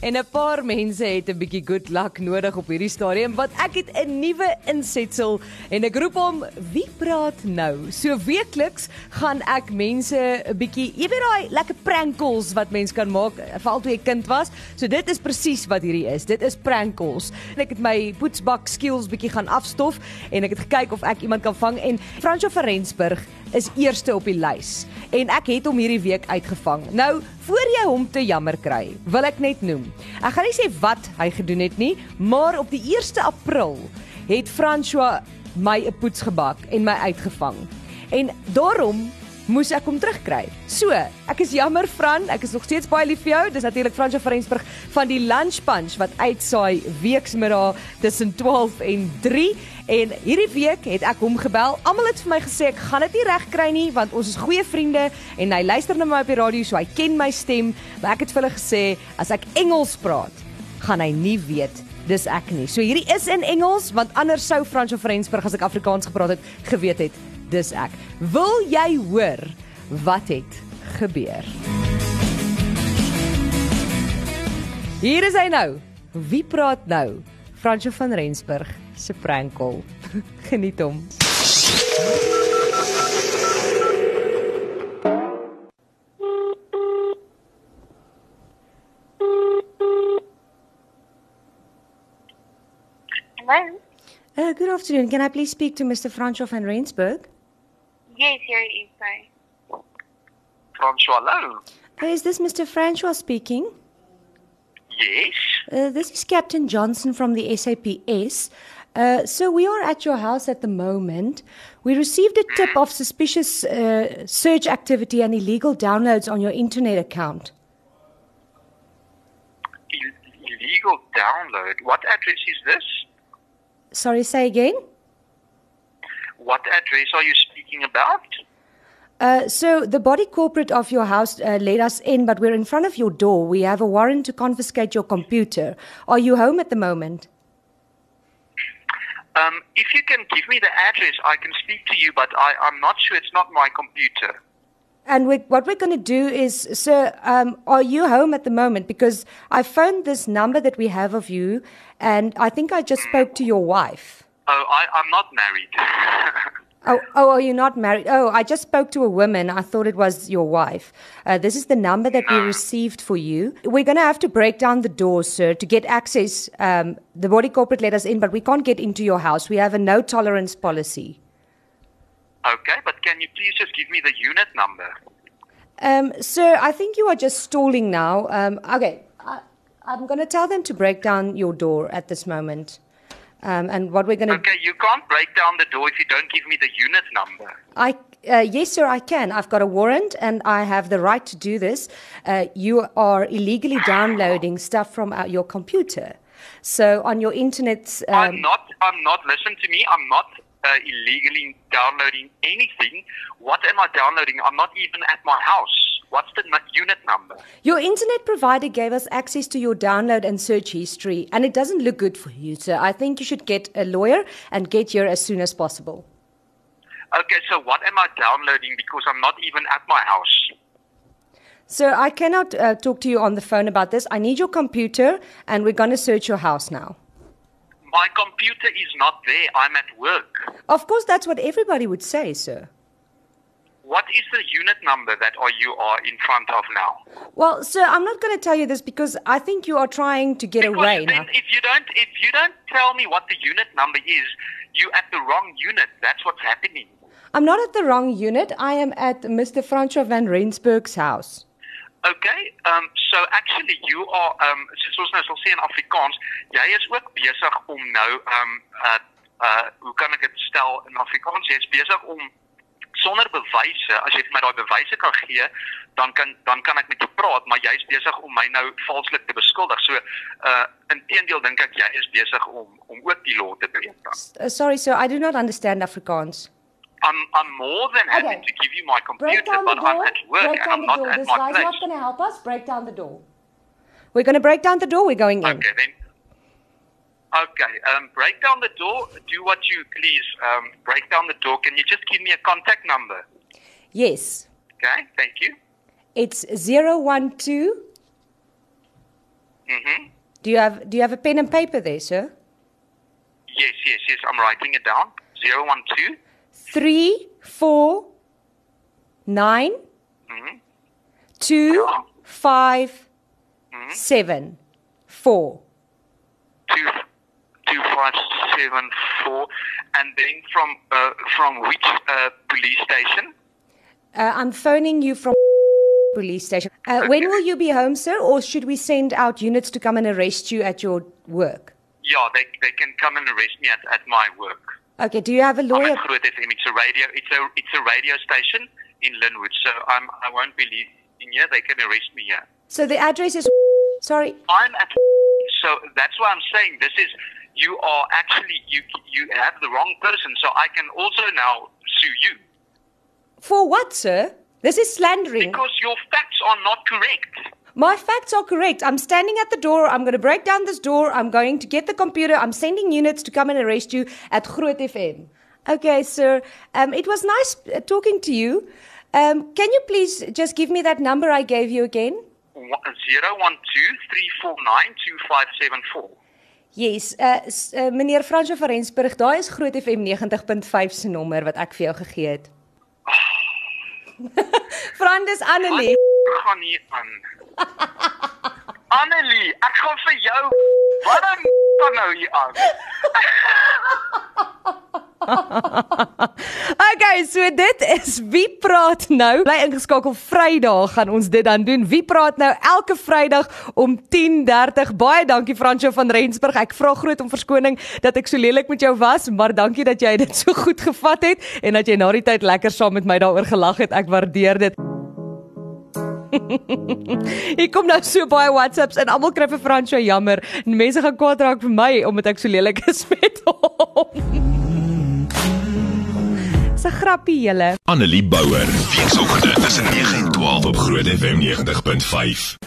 En 'n paar mense het 'n bietjie good luck nodig op hierdie stadium want ek het 'n nuwe insetsel en ek roep hom wie praat nou. So weekliks gaan ek mense 'n bietjie, jy weet daai lekker prank calls wat mense kan maak veral toe jy kind was. So dit is presies wat hierdie is. Dit is prank calls. En ek het my poetsbak skills bietjie gaan afstof en ek het gekyk of ek iemand kan vang en Fransjo van Rensburg is eerste op die lys en ek het hom hierdie week uitgevang. Nou, voor jy hom te jammer kry, wil ek net noem. Ek gaan nie sê wat hy gedoen het nie, maar op die 1 April het François my 'n poets gebak en my uitgevang. En daarom moes ek hom terugkry. So, ek is jammer Fran, ek is nog steeds baie lief vir jou. Dis natuurlik Fransjo van Rensburg van die Lunch Punch wat uitsaai weksmiddag tussen 12 en 3 en hierdie week het ek hom gebel. Almal het vir my gesê ek gaan dit nie reg kry nie want ons is goeie vriende en hy luister na my op die radio so hy ken my stem. Maar ek het vir hulle gesê as ek Engels praat, gaan hy nie weet dis ek nie. So hierdie is in Engels want anders sou Fransjo van Rensburg as ek Afrikaans gepraat het geweet het dis ek. Wil jy hoor wat het gebeur? Hier is hy nou. Wie praat nou? Fransjo van Rensburg se prankel. Geniet hom. Hello? Uh, good afternoon. Can I please speak to Mr. Fransjo van Rensburg? Yes, here it is, sorry. François Lou. Uh, is this Mr. Francois speaking? Yes. Uh, this is Captain Johnson from the SAPS. Uh, so we are at your house at the moment. We received a tip of suspicious uh, search activity and illegal downloads on your internet account. Ill- illegal download. What address is this? Sorry, say again. What address are you speaking about? Uh, so the body corporate of your house uh, let us in, but we're in front of your door. We have a warrant to confiscate your computer. Are you home at the moment? Um, if you can give me the address, I can speak to you, but I, I'm not sure it's not my computer. And we, what we're going to do is, sir, um, are you home at the moment? Because I phoned this number that we have of you, and I think I just spoke to your wife. Oh, I, I'm not married. Oh, oh, are you not married? Oh, I just spoke to a woman. I thought it was your wife. Uh, this is the number that we received for you. We're going to have to break down the door, sir, to get access. Um, the body corporate let us in, but we can't get into your house. We have a no tolerance policy. okay, but can you please just give me the unit number? Um, sir, I think you are just stalling now. Um, okay, I, I'm going to tell them to break down your door at this moment. Um, and what we're going to Okay, you can't break down the door if you don't give me the unit number. I uh, yes, sir, I can. I've got a warrant and I have the right to do this. Uh, you are illegally downloading stuff from uh, your computer. So on your internet, I'm um, not. I'm not. Listen to me. I'm not uh, illegally downloading anything. What am I downloading? I'm not even at my house. What's the unit number? your internet provider gave us access to your download and search history, and it doesn't look good for you, sir. I think you should get a lawyer and get here as soon as possible. Okay, so what am I downloading? Because I'm not even at my house. Sir, I cannot uh, talk to you on the phone about this. I need your computer, and we're going to search your house now. My computer is not there. I'm at work. Of course, that's what everybody would say, sir. What is the unit number that are you are in front of now? Well, sir, I'm not going to tell you this because I think you are trying to get Because away then now. if you don't if you don't tell me what the unit number is, you're at the wrong unit. That's what's happening. I'm not at the wrong unit. I am at Mr. Fransjo van Rensburg's house. Okay, um, so actually you are um soos nou sal sê in Afrikaans, jy is ook besig om nou um uh uh hoe kan ek dit stel in Afrikaans? Jy is besig om sonder bewyse, as jy vir my daai bewyse kan gee, dan kan dan kan ek met jou praat, maar jy's besig om my nou valslik te beskuldig. So uh inteendeel dink ek jy is besig om om ook die law te breek. Uh, sorry, sir, I do not understand Afrikaans. I'm I'm more than happy Okay. to give you my computer, but I'm at work and I'm not at my place. going to help us. Break down the door. We're going to break down the door. We're going in. Okay, then Okay. Um, break down the door. Do what you please. Um, break down the door. Can you just give me a contact number? Yes. Okay. Thank you. It's 012 Mhm. Do you have do you have a pen and paper there, sir? Yes, yes, yes. I'm writing it down. Zero one two. Three, four, nine, Mhm. two, five, seven, four. Two two five seven four. And then from uh, from which uh, police station? Uh, I'm phoning you from police station. Uh, when will you be home, sir, or should we send out units to come and arrest you at your work? Yeah, they they can come and arrest me at, at my work. Okay. Do you have a I'm lawyer? at Groot FM. It's a radio. It's a it's a radio station in Lynnwood. So I'm I won't be leaving here. They can arrest me here. So the address is. Sorry. I'm at. So that's why I'm saying this is you are actually you you have the wrong person. So I can also now sue you For what, sir? This is slandering. because your facts are not correct. My facts are correct. I'm standing at the door. I'm going to break down this door. I'm going to get the computer. I'm sending units to come and arrest you at Groot FM. Okay, sir. Um, it was nice uh, talking to you. Um, can you please just give me that number I gave you again? Zero one two three four nine two five seven four. Yes, uh, uh meneer Fransjo van Rensburg, daai is Groot FM 90.5 se nommer wat ek vir jou gegee het. Frandus Annelie. Wat gaan hier aan? Annelie, ek gaan vir jou. Wat dan nou hier aan? Okay, so dit is wie praat nou. Bly ingeskakel Vrydag gaan ons dit dan doen. Wie praat nou elke Vrydag om 10:30. Baie dankie Fransjo van Rensburg. Ek vra groot om verskoning dat ek so lelik met jou was, maar dankie dat jy dit so goed gevat het en dat jy na die tyd lekker saam met my daaroor gelag het. Ek waardeer dit. Ek kom nou so baie WhatsApps en almal kry vir Fransjo jammer. En mense gaan kwaad raak vir my omdat ek so lelik is met hom. 'n grappie julle. Annelie Bouwer. Weekoggend tussen 9 en 12 op Groot FM 90.5.